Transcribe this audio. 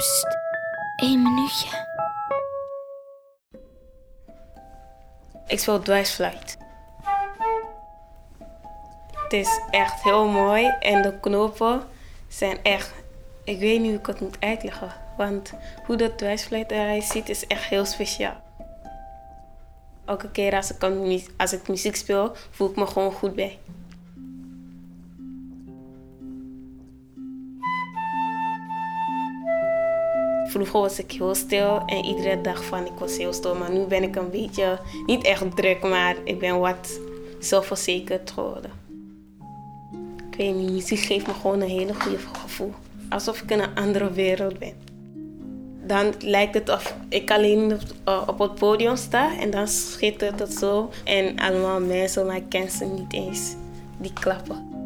Psst, één minuutje. Ik speel dwarsfluit. Het is echt heel mooi en de knopen zijn echt. Ik weet niet hoe ik het moet uitleggen, want hoe dat dwarsfluit eruit ziet is echt heel speciaal. Elke keer als ik, als ik muziek speel, voel ik me gewoon goed bij. Vroeger was ik heel stil en iedere dag van ik was heel stil. Maar nu ben ik een beetje, niet echt druk, maar ik ben wat zelfverzekerd geworden. Ik weet niet, muziek geeft me gewoon een hele goede gevoel. Alsof ik in een andere wereld ben. Dan lijkt het of ik alleen op, op het podium sta en dan schittert het zo. En allemaal mensen, maar ik ken ze niet eens, die klappen.